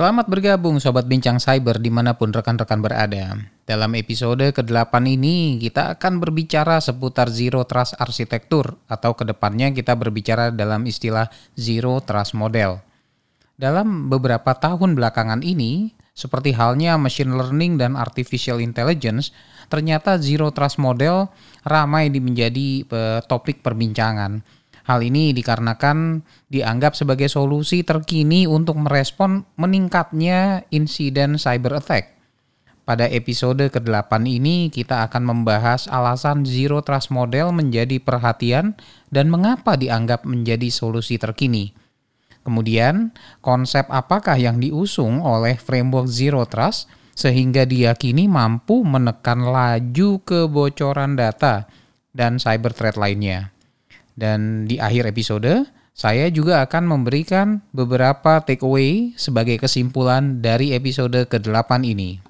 Selamat bergabung Sobat Bincang Cyber di mana pun rekan-rekan berada. Dalam episode ke-8 ini kita akan berbicara seputar Zero Trust Arsitektur atau ke depannya kita berbicara dalam istilah Zero Trust Model. Dalam beberapa tahun belakangan ini, seperti halnya machine learning dan artificial intelligence, ternyata Zero Trust Model ramai menjadi eh, topik perbincangan Hal ini dikarenakan dianggap sebagai solusi terkini untuk merespon meningkatnya insiden cyber attack. Pada episode ke-8 ini kita akan membahas alasan Zero Trust Model menjadi perhatian dan mengapa dianggap menjadi solusi terkini. Kemudian, konsep apakah yang diusung oleh framework Zero Trust sehingga diyakini mampu menekan laju kebocoran data dan cyber threat lainnya. Dan di akhir episode, saya juga akan memberikan beberapa takeaway sebagai kesimpulan dari episode ke-8 ini.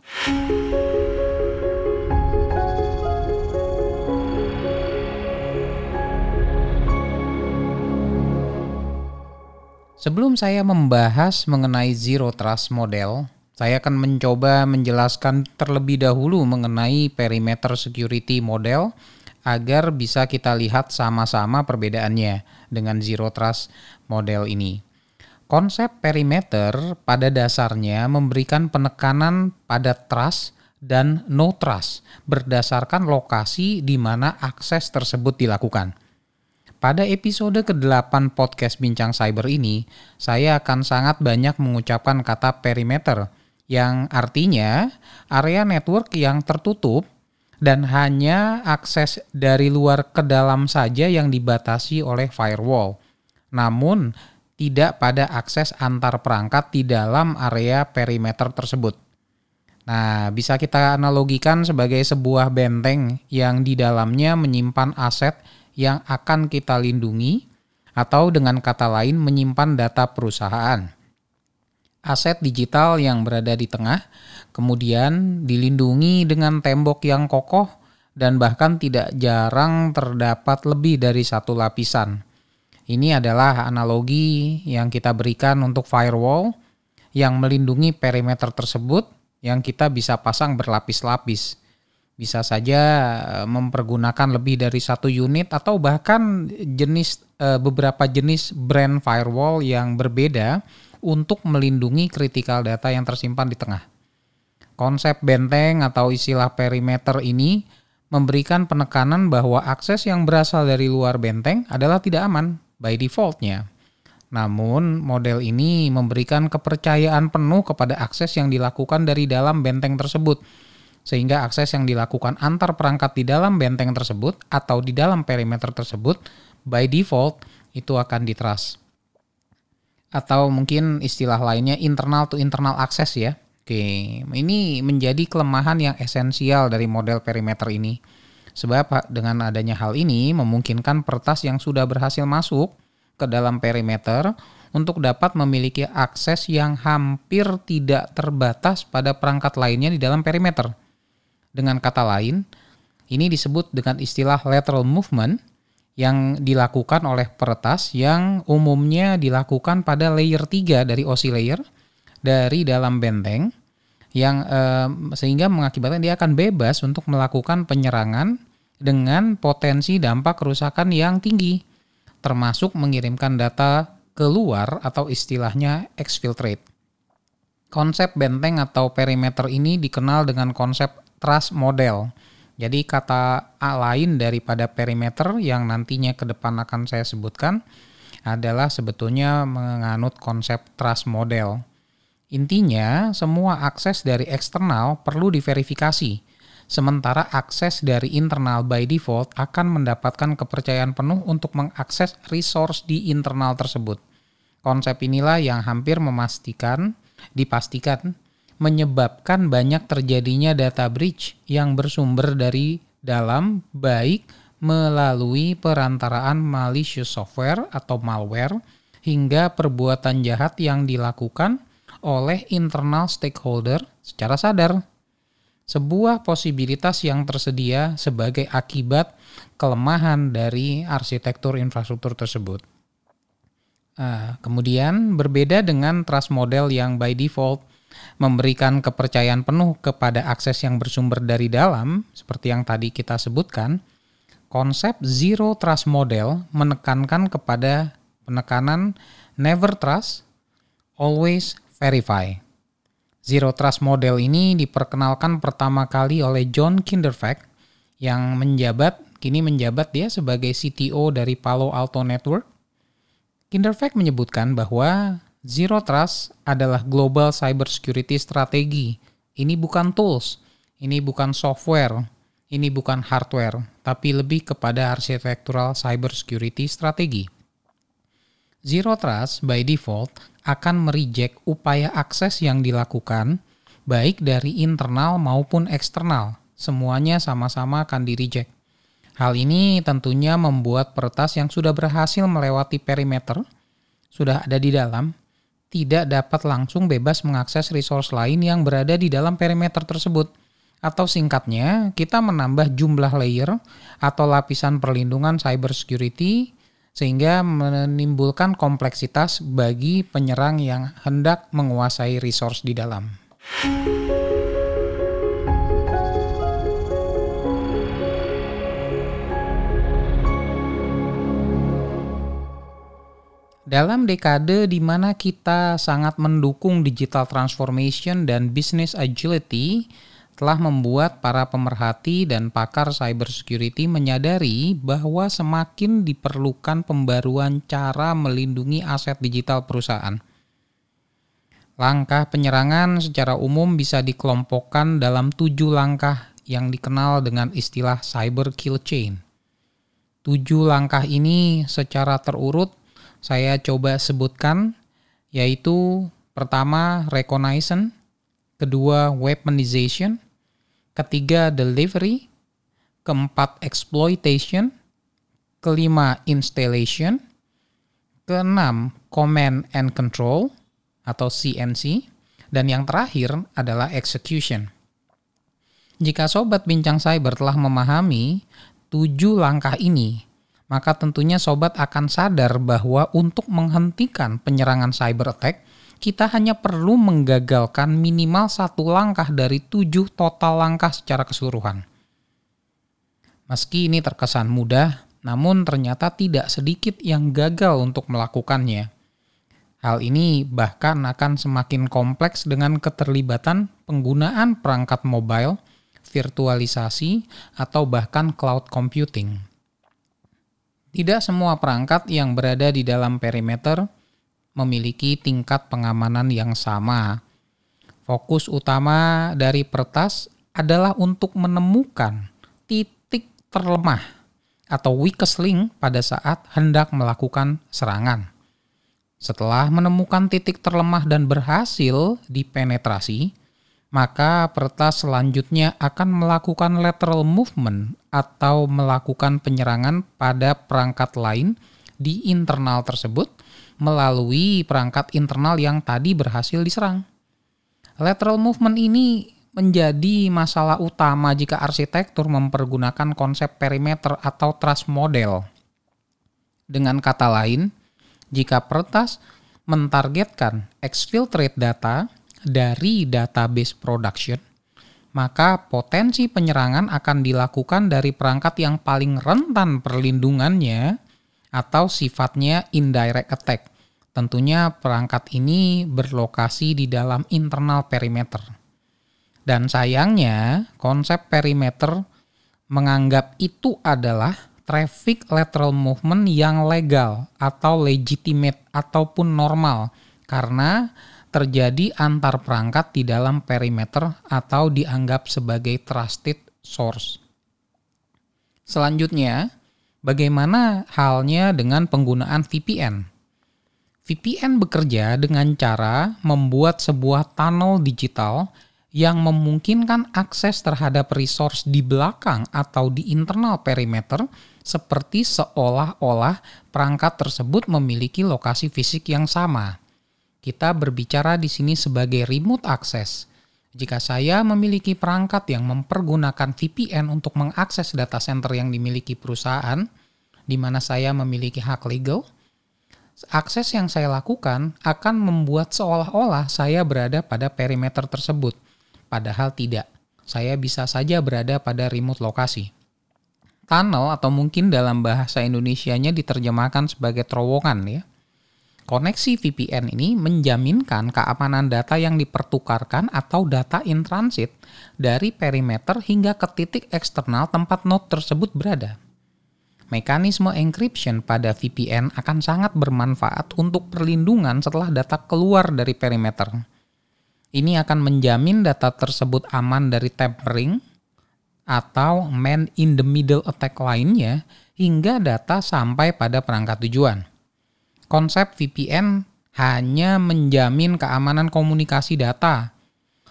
Sebelum saya membahas mengenai Zero Trust Model, saya akan mencoba menjelaskan terlebih dahulu mengenai perimeter security model agar bisa kita lihat sama-sama perbedaannya dengan zero trust model ini. Konsep perimeter pada dasarnya memberikan penekanan pada trust dan no trust berdasarkan lokasi di mana akses tersebut dilakukan. Pada episode ke-8 podcast Bincang Cyber ini, saya akan sangat banyak mengucapkan kata perimeter yang artinya area network yang tertutup dan hanya akses dari luar ke dalam saja yang dibatasi oleh firewall. Namun, tidak pada akses antar perangkat di dalam area perimeter tersebut. Nah, bisa kita analogikan sebagai sebuah benteng yang di dalamnya menyimpan aset yang akan kita lindungi atau dengan kata lain menyimpan data perusahaan. Aset digital yang berada di tengah kemudian dilindungi dengan tembok yang kokoh dan bahkan tidak jarang terdapat lebih dari satu lapisan. Ini adalah analogi yang kita berikan untuk firewall yang melindungi perimeter tersebut yang kita bisa pasang berlapis-lapis. Bisa saja eh, mempergunakan lebih dari satu unit atau bahkan jenis eh, beberapa jenis brand firewall yang berbeda untuk melindungi critical data yang tersimpan di tengah. Konsep benteng atau istilah perimeter ini memberikan penekanan bahwa akses yang berasal dari luar benteng adalah tidak aman by defaultnya. Namun, model ini memberikan kepercayaan penuh kepada akses yang dilakukan dari dalam benteng tersebut, sehingga akses yang dilakukan antar perangkat di dalam benteng tersebut atau di dalam perimeter tersebut by default itu akan ditrust. Atau mungkin istilah lainnya internal to internal access ya. Oke, ini menjadi kelemahan yang esensial dari model perimeter ini. Sebab dengan adanya hal ini memungkinkan pertas yang sudah berhasil masuk ke dalam perimeter untuk dapat memiliki akses yang hampir tidak terbatas pada perangkat lainnya di dalam perimeter. Dengan kata lain, ini disebut dengan istilah lateral movement yang dilakukan oleh peretas yang umumnya dilakukan pada layer 3 dari OSI layer dari dalam benteng yang eh, sehingga mengakibatkan dia akan bebas untuk melakukan penyerangan dengan potensi dampak kerusakan yang tinggi, termasuk mengirimkan data keluar atau istilahnya exfiltrate. Konsep benteng atau perimeter ini dikenal dengan konsep trust model. Jadi kata A lain daripada perimeter yang nantinya ke depan akan saya sebutkan adalah sebetulnya menganut konsep trust model. Intinya, semua akses dari eksternal perlu diverifikasi, sementara akses dari internal by default akan mendapatkan kepercayaan penuh untuk mengakses resource di internal tersebut. Konsep inilah yang hampir memastikan, dipastikan, menyebabkan banyak terjadinya data breach yang bersumber dari dalam baik melalui perantaraan malicious software atau malware hingga perbuatan jahat yang dilakukan oleh internal stakeholder secara sadar. Sebuah posibilitas yang tersedia sebagai akibat kelemahan dari arsitektur infrastruktur tersebut. Uh, kemudian berbeda dengan trust model yang by default memberikan kepercayaan penuh kepada akses yang bersumber dari dalam, seperti yang tadi kita sebutkan, konsep zero trust model menekankan kepada penekanan never trust, always verify. Zero trust model ini diperkenalkan pertama kali oleh John Kinderfag yang menjabat kini menjabat dia sebagai CTO dari Palo Alto Network. Kinderfag menyebutkan bahwa Zero Trust adalah global cybersecurity strategi. Ini bukan tools, ini bukan software, ini bukan hardware, tapi lebih kepada arsitektural cybersecurity strategi. Zero Trust by default akan mereject upaya akses yang dilakukan baik dari internal maupun eksternal. Semuanya sama-sama akan di reject. Hal ini tentunya membuat peretas yang sudah berhasil melewati perimeter, sudah ada di dalam, tidak dapat langsung bebas mengakses resource lain yang berada di dalam perimeter tersebut. Atau singkatnya, kita menambah jumlah layer atau lapisan perlindungan cybersecurity sehingga menimbulkan kompleksitas bagi penyerang yang hendak menguasai resource di dalam. Dalam dekade di mana kita sangat mendukung digital transformation dan business agility, telah membuat para pemerhati dan pakar cybersecurity menyadari bahwa semakin diperlukan pembaruan cara melindungi aset digital perusahaan. Langkah penyerangan secara umum bisa dikelompokkan dalam tujuh langkah yang dikenal dengan istilah cyber kill chain. Tujuh langkah ini secara terurut saya coba sebutkan yaitu pertama reconnaissance, kedua weaponization, ketiga delivery, keempat exploitation, kelima installation, keenam command and control atau CNC, dan yang terakhir adalah execution. Jika sobat bincang cyber telah memahami tujuh langkah ini, maka tentunya sobat akan sadar bahwa untuk menghentikan penyerangan cyber attack, kita hanya perlu menggagalkan minimal satu langkah dari tujuh total langkah secara keseluruhan. Meski ini terkesan mudah, namun ternyata tidak sedikit yang gagal untuk melakukannya. Hal ini bahkan akan semakin kompleks dengan keterlibatan penggunaan perangkat mobile, virtualisasi, atau bahkan cloud computing. Tidak semua perangkat yang berada di dalam perimeter memiliki tingkat pengamanan yang sama. Fokus utama dari pertas adalah untuk menemukan titik terlemah atau weakest link pada saat hendak melakukan serangan. Setelah menemukan titik terlemah dan berhasil dipenetrasi, maka peretas selanjutnya akan melakukan lateral movement atau melakukan penyerangan pada perangkat lain di internal tersebut melalui perangkat internal yang tadi berhasil diserang. Lateral movement ini menjadi masalah utama jika arsitektur mempergunakan konsep perimeter atau trust model. Dengan kata lain, jika peretas mentargetkan exfiltrate data dari database production, maka potensi penyerangan akan dilakukan dari perangkat yang paling rentan perlindungannya atau sifatnya indirect attack. Tentunya perangkat ini berlokasi di dalam internal perimeter. Dan sayangnya, konsep perimeter menganggap itu adalah traffic lateral movement yang legal atau legitimate ataupun normal karena terjadi antar perangkat di dalam perimeter atau dianggap sebagai trusted source. Selanjutnya, bagaimana halnya dengan penggunaan VPN? VPN bekerja dengan cara membuat sebuah tunnel digital yang memungkinkan akses terhadap resource di belakang atau di internal perimeter seperti seolah-olah perangkat tersebut memiliki lokasi fisik yang sama. Kita berbicara di sini sebagai remote access. Jika saya memiliki perangkat yang mempergunakan VPN untuk mengakses data center yang dimiliki perusahaan, di mana saya memiliki hak legal, akses yang saya lakukan akan membuat seolah-olah saya berada pada perimeter tersebut. Padahal tidak. Saya bisa saja berada pada remote lokasi. Tunnel atau mungkin dalam bahasa Indonesianya diterjemahkan sebagai terowongan ya. Koneksi VPN ini menjaminkan keamanan data yang dipertukarkan atau data in transit dari perimeter hingga ke titik eksternal tempat node tersebut berada. Mekanisme encryption pada VPN akan sangat bermanfaat untuk perlindungan setelah data keluar dari perimeter. Ini akan menjamin data tersebut aman dari tampering atau man in the middle attack lainnya hingga data sampai pada perangkat tujuan konsep VPN hanya menjamin keamanan komunikasi data,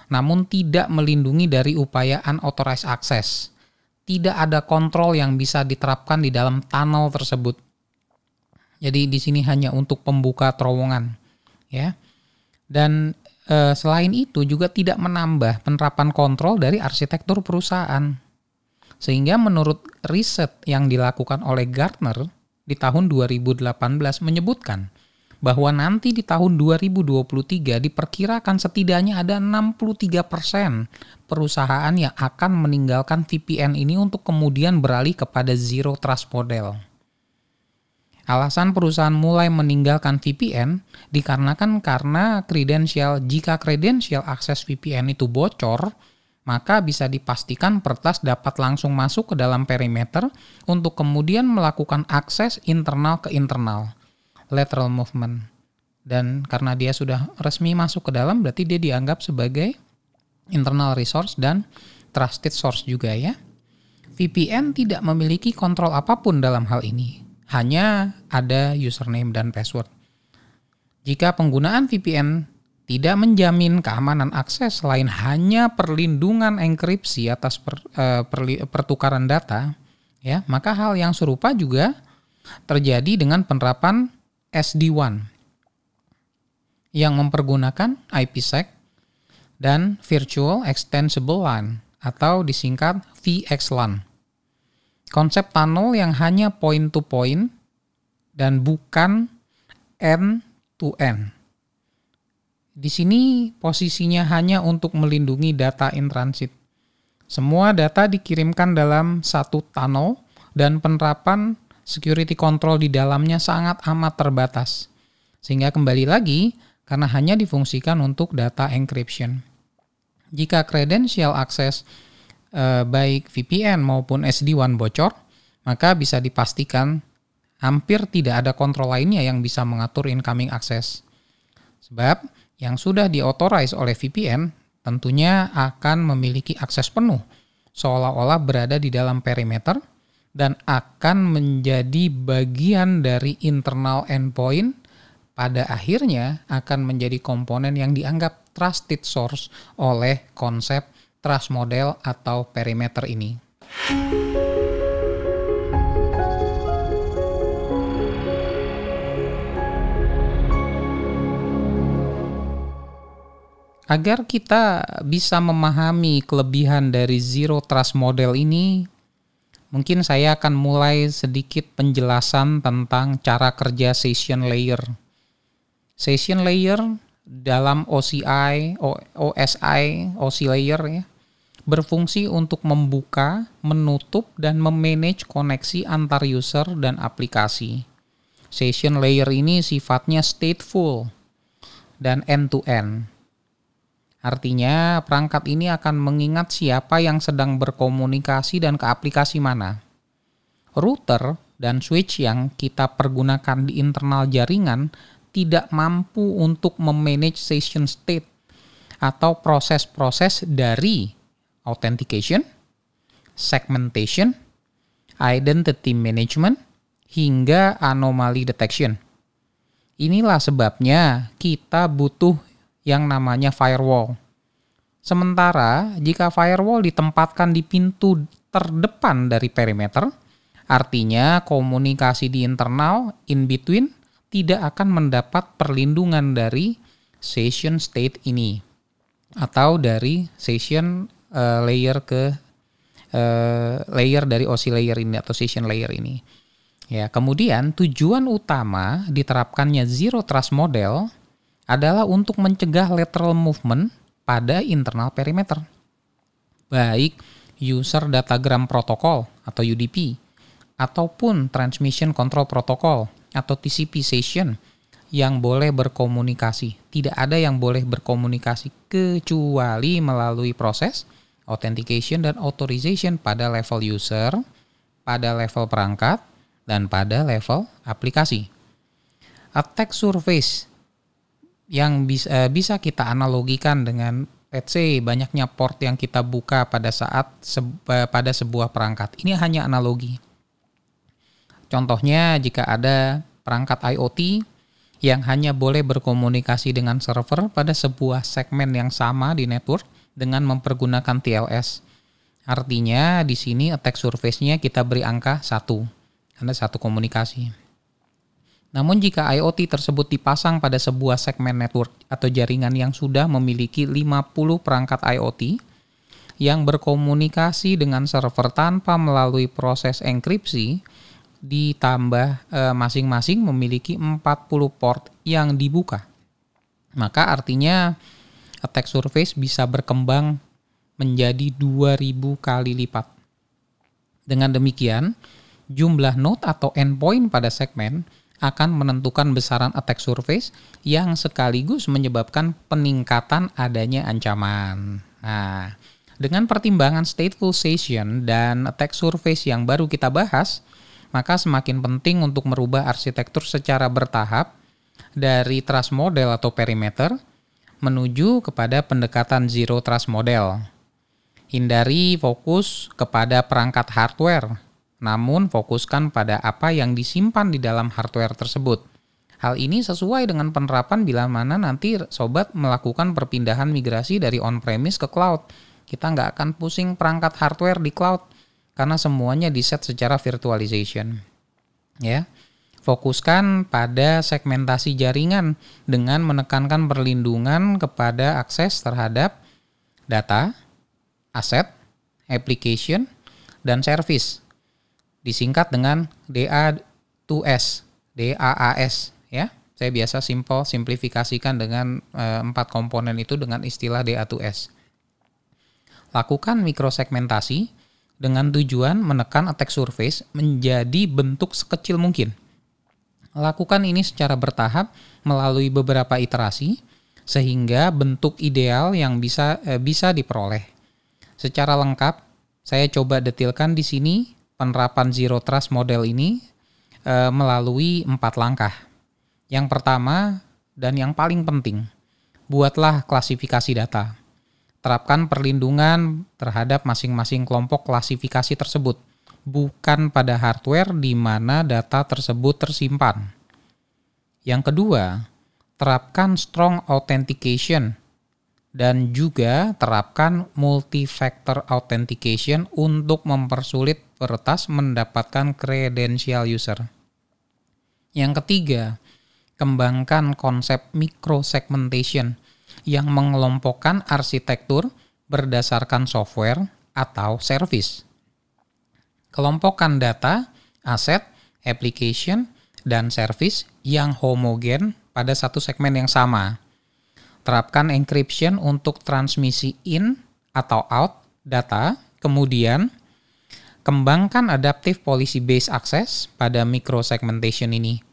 namun tidak melindungi dari upaya unauthorized access. Tidak ada kontrol yang bisa diterapkan di dalam tunnel tersebut. Jadi di sini hanya untuk pembuka terowongan, ya. Dan e, selain itu juga tidak menambah penerapan kontrol dari arsitektur perusahaan. Sehingga menurut riset yang dilakukan oleh Gartner, di tahun 2018 menyebutkan bahwa nanti di tahun 2023 diperkirakan setidaknya ada 63% perusahaan yang akan meninggalkan VPN ini untuk kemudian beralih kepada zero trust model. Alasan perusahaan mulai meninggalkan VPN dikarenakan karena kredensial jika kredensial akses VPN itu bocor, maka bisa dipastikan pertas dapat langsung masuk ke dalam perimeter untuk kemudian melakukan akses internal ke internal, lateral movement. Dan karena dia sudah resmi masuk ke dalam, berarti dia dianggap sebagai internal resource dan trusted source juga ya. VPN tidak memiliki kontrol apa pun dalam hal ini, hanya ada username dan password. Jika penggunaan VPN tidak menjamin keamanan akses selain hanya perlindungan enkripsi atas per, uh, pertukaran data, ya, maka hal yang serupa juga terjadi dengan penerapan SD-WAN yang mempergunakan IPsec dan Virtual Extensible LAN atau disingkat VXLAN. Konsep tunnel yang hanya point to point dan bukan end to end di sini posisinya hanya untuk melindungi data in transit. Semua data dikirimkan dalam satu tunnel dan penerapan security control di dalamnya sangat amat terbatas. Sehingga kembali lagi, karena hanya difungsikan untuk data encryption. Jika credential access eh, baik VPN maupun SD-WAN bocor, maka bisa dipastikan hampir tidak ada kontrol lainnya yang bisa mengatur incoming access. Sebab yang sudah diauthorize oleh VPN tentunya akan memiliki akses penuh seolah-olah berada di dalam perimeter dan akan menjadi bagian dari internal endpoint pada akhirnya akan menjadi komponen yang dianggap trusted source oleh konsep trust model atau perimeter ini. Agar kita bisa memahami kelebihan dari zero trust model ini, mungkin saya akan mulai sedikit penjelasan tentang cara kerja session layer. Session layer dalam OCI, OSI, OC layer ya, berfungsi untuk membuka, menutup, dan memanage koneksi antar user dan aplikasi. Session layer ini sifatnya stateful dan end-to-end. -end Artinya, perangkat ini akan mengingat siapa yang sedang berkomunikasi dan ke aplikasi mana. Router dan switch yang kita pergunakan di internal jaringan tidak mampu untuk memanage session state atau proses-proses dari authentication, segmentation, identity management, hingga anomaly detection. Inilah sebabnya kita butuh yang namanya firewall. Sementara jika firewall ditempatkan di pintu terdepan dari perimeter, artinya komunikasi di internal in between tidak akan mendapat perlindungan dari session state ini atau dari session uh, layer ke uh, layer dari OC layer ini atau session layer ini. Ya, kemudian tujuan utama diterapkannya zero trust model adalah untuk mencegah lateral movement pada internal perimeter. Baik user datagram protokol atau UDP ataupun transmission control protocol atau TCP session yang boleh berkomunikasi. Tidak ada yang boleh berkomunikasi kecuali melalui proses authentication dan authorization pada level user, pada level perangkat, dan pada level aplikasi. Attack surface yang bisa, eh, bisa kita analogikan dengan let's say banyaknya port yang kita buka pada saat se eh, pada sebuah perangkat. Ini hanya analogi. Contohnya jika ada perangkat IoT yang hanya boleh berkomunikasi dengan server pada sebuah segmen yang sama di network dengan mempergunakan TLS. Artinya di sini attack surface-nya kita beri angka 1 anda satu komunikasi. Namun jika IoT tersebut dipasang pada sebuah segmen network atau jaringan yang sudah memiliki 50 perangkat IoT yang berkomunikasi dengan server tanpa melalui proses enkripsi, ditambah eh, masing-masing memiliki 40 port yang dibuka. Maka artinya attack surface bisa berkembang menjadi 2000 kali lipat. Dengan demikian, jumlah node atau endpoint pada segmen akan menentukan besaran attack surface yang sekaligus menyebabkan peningkatan adanya ancaman. Nah, dengan pertimbangan stateful session dan attack surface yang baru kita bahas, maka semakin penting untuk merubah arsitektur secara bertahap dari trust model atau perimeter menuju kepada pendekatan zero trust model. Hindari fokus kepada perangkat hardware namun fokuskan pada apa yang disimpan di dalam hardware tersebut. Hal ini sesuai dengan penerapan bila mana nanti sobat melakukan perpindahan migrasi dari on-premise ke cloud. Kita nggak akan pusing perangkat hardware di cloud karena semuanya diset secara virtualization. Ya, fokuskan pada segmentasi jaringan dengan menekankan perlindungan kepada akses terhadap data, aset, application, dan service disingkat dengan DA2S, DAAS ya. Saya biasa simple simplifikasikan dengan e, empat komponen itu dengan istilah DA2S. Lakukan mikrosegmentasi dengan tujuan menekan attack surface menjadi bentuk sekecil mungkin. Lakukan ini secara bertahap melalui beberapa iterasi sehingga bentuk ideal yang bisa e, bisa diperoleh. Secara lengkap, saya coba detilkan di sini penerapan zero trust model ini e, melalui empat langkah. Yang pertama dan yang paling penting, buatlah klasifikasi data. Terapkan perlindungan terhadap masing-masing kelompok klasifikasi tersebut, bukan pada hardware di mana data tersebut tersimpan. Yang kedua, terapkan strong authentication dan juga terapkan multi-factor authentication untuk mempersulit peretas mendapatkan kredensial user. Yang ketiga, kembangkan konsep microsegmentation yang mengelompokkan arsitektur berdasarkan software atau service. Kelompokkan data, aset, application, dan service yang homogen pada satu segmen yang sama Terapkan encryption untuk transmisi in atau out data. Kemudian, kembangkan adaptive policy based access pada microsegmentation ini.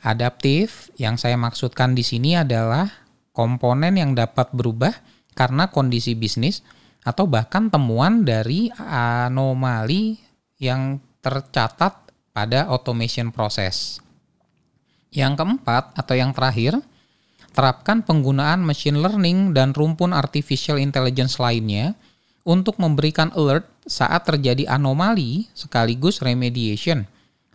Adaptif yang saya maksudkan di sini adalah komponen yang dapat berubah karena kondisi bisnis atau bahkan temuan dari anomali yang tercatat pada automation proses. Yang keempat atau yang terakhir, terapkan penggunaan machine learning dan rumpun artificial intelligence lainnya untuk memberikan alert saat terjadi anomali sekaligus remediation,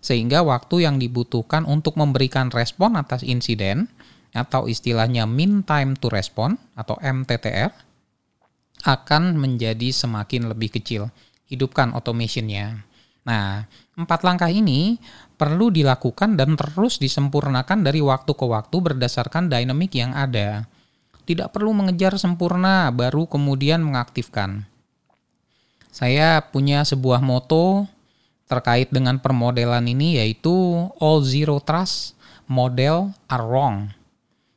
sehingga waktu yang dibutuhkan untuk memberikan respon atas insiden atau istilahnya mean time to respond atau MTTR akan menjadi semakin lebih kecil. Hidupkan automationnya. Nah, empat langkah ini perlu dilakukan dan terus disempurnakan dari waktu ke waktu berdasarkan dinamik yang ada. Tidak perlu mengejar sempurna baru kemudian mengaktifkan. Saya punya sebuah moto terkait dengan permodelan ini yaitu all zero trust model are wrong,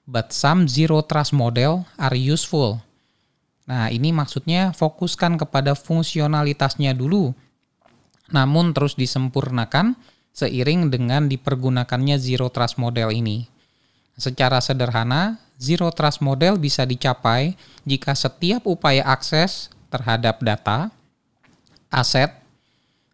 but some zero trust model are useful. Nah, ini maksudnya fokuskan kepada fungsionalitasnya dulu, namun terus disempurnakan seiring dengan dipergunakannya zero trust model ini. Secara sederhana, zero trust model bisa dicapai jika setiap upaya akses terhadap data, aset,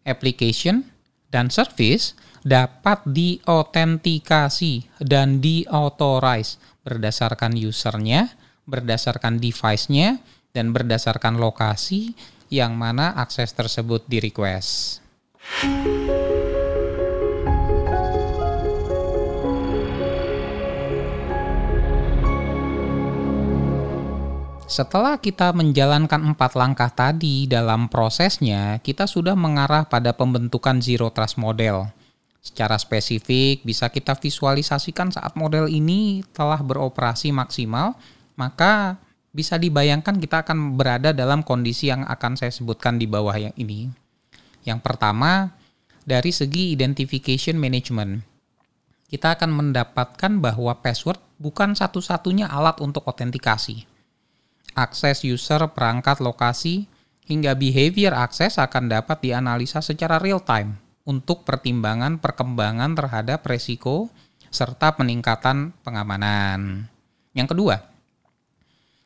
application, dan service dapat diautentikasi dan diauthorize berdasarkan usernya, berdasarkan device-nya, dan berdasarkan lokasi yang mana akses tersebut di request. Setelah kita menjalankan empat langkah tadi dalam prosesnya, kita sudah mengarah pada pembentukan zero trust model. Secara spesifik, bisa kita visualisasikan saat model ini telah beroperasi maksimal, maka bisa dibayangkan kita akan berada dalam kondisi yang akan saya sebutkan di bawah yang ini. Yang pertama, dari segi identification management. Kita akan mendapatkan bahwa password bukan satu-satunya alat untuk otentikasi. Akses user, perangkat, lokasi, hingga behavior akses akan dapat dianalisa secara real time untuk pertimbangan perkembangan terhadap resiko serta peningkatan pengamanan. Yang kedua,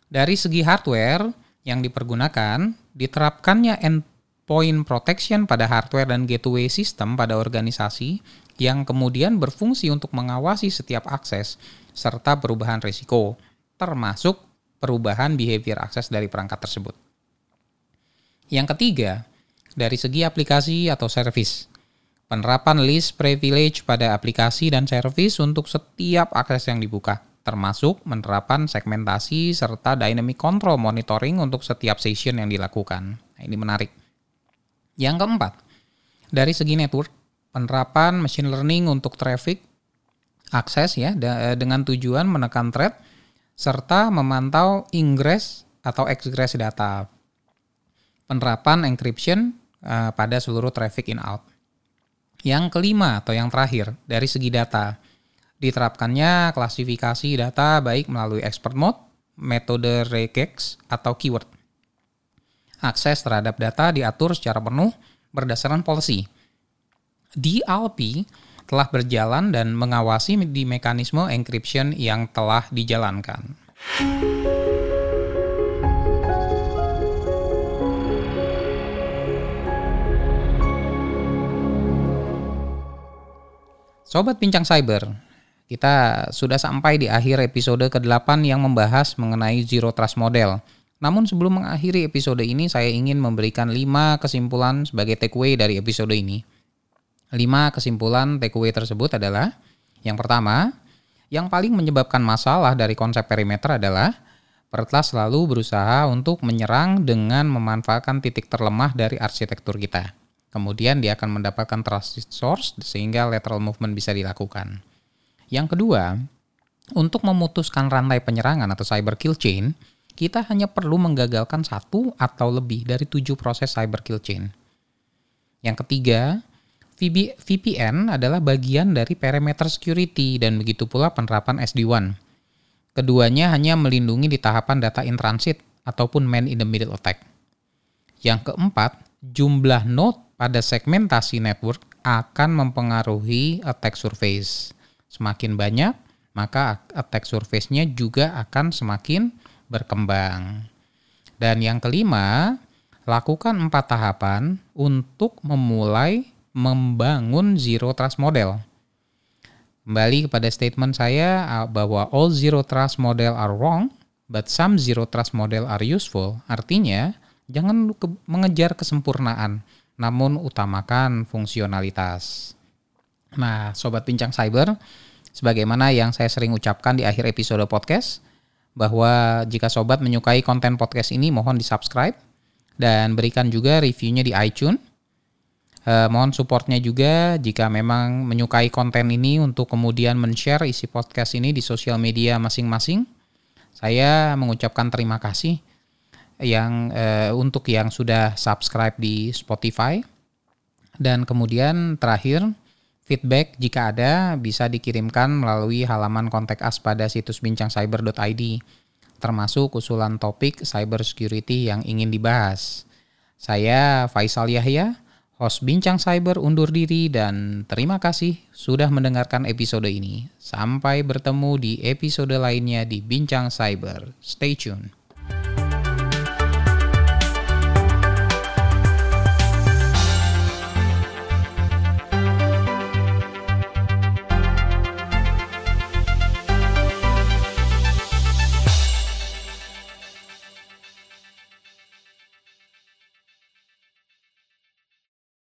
dari segi hardware yang dipergunakan, diterapkannya endpoint protection pada hardware dan gateway system pada organisasi yang kemudian berfungsi untuk mengawasi setiap akses serta perubahan risiko, termasuk perubahan behavior akses dari perangkat tersebut. Yang ketiga, dari segi aplikasi atau service, penerapan list privilege pada aplikasi dan service untuk setiap akses yang dibuka termasuk menerapkan segmentasi serta dynamic control monitoring untuk setiap session yang dilakukan. Nah, ini menarik. Yang keempat, dari segi network, penerapan machine learning untuk traffic akses ya dengan tujuan menekan threat serta memantau ingress atau egress data. Penerapan encryption uh, pada seluruh traffic in out. Yang kelima atau yang terakhir dari segi data, Diterapkannya klasifikasi data baik melalui expert mode, metode regex, atau keyword. Akses terhadap data diatur secara penuh berdasarkan policy. DLP telah berjalan dan mengawasi di mekanisme encryption yang telah dijalankan. Sobat Pincang Cyber, kita sudah sampai di akhir episode ke-8 yang membahas mengenai Zero Trust Model. Namun sebelum mengakhiri episode ini, saya ingin memberikan 5 kesimpulan sebagai takeaway dari episode ini. 5 kesimpulan takeaway tersebut adalah yang pertama, yang paling menyebabkan masalah dari konsep perimeter adalah Pertlas selalu berusaha untuk menyerang dengan memanfaatkan titik terlemah dari arsitektur kita. Kemudian dia akan mendapatkan trusted source sehingga lateral movement bisa dilakukan. Yang kedua, untuk memutuskan rantai penyerangan atau cyber kill chain, kita hanya perlu menggagalkan satu atau lebih dari tujuh proses cyber kill chain. Yang ketiga, VPN adalah bagian dari perimeter security dan begitu pula penerapan SD1. Keduanya hanya melindungi di tahapan data in transit ataupun man in the middle attack. Yang keempat, jumlah node pada segmentasi network akan mempengaruhi attack surface. Semakin banyak, maka attack surface-nya juga akan semakin berkembang. Dan yang kelima, lakukan empat tahapan untuk memulai membangun zero trust model. Kembali kepada statement saya bahwa all zero trust model are wrong, but some zero trust model are useful. Artinya, jangan mengejar kesempurnaan, namun utamakan fungsionalitas. Nah, sobat pincang cyber, sebagaimana yang saya sering ucapkan di akhir episode podcast, bahwa jika sobat menyukai konten podcast ini, mohon di-subscribe dan berikan juga reviewnya di iTunes. Eh, mohon supportnya juga jika memang menyukai konten ini untuk kemudian men-share isi podcast ini di sosial media masing-masing. Saya mengucapkan terima kasih yang eh, untuk yang sudah subscribe di Spotify Dan kemudian terakhir, feedback jika ada bisa dikirimkan melalui halaman kontak us pada situs bincangcyber.id, termasuk usulan topik cyber security yang ingin dibahas. Saya Faisal Yahya, host Bincang Cyber undur diri dan terima kasih sudah mendengarkan episode ini. Sampai bertemu di episode lainnya di Bincang Cyber. Stay tune.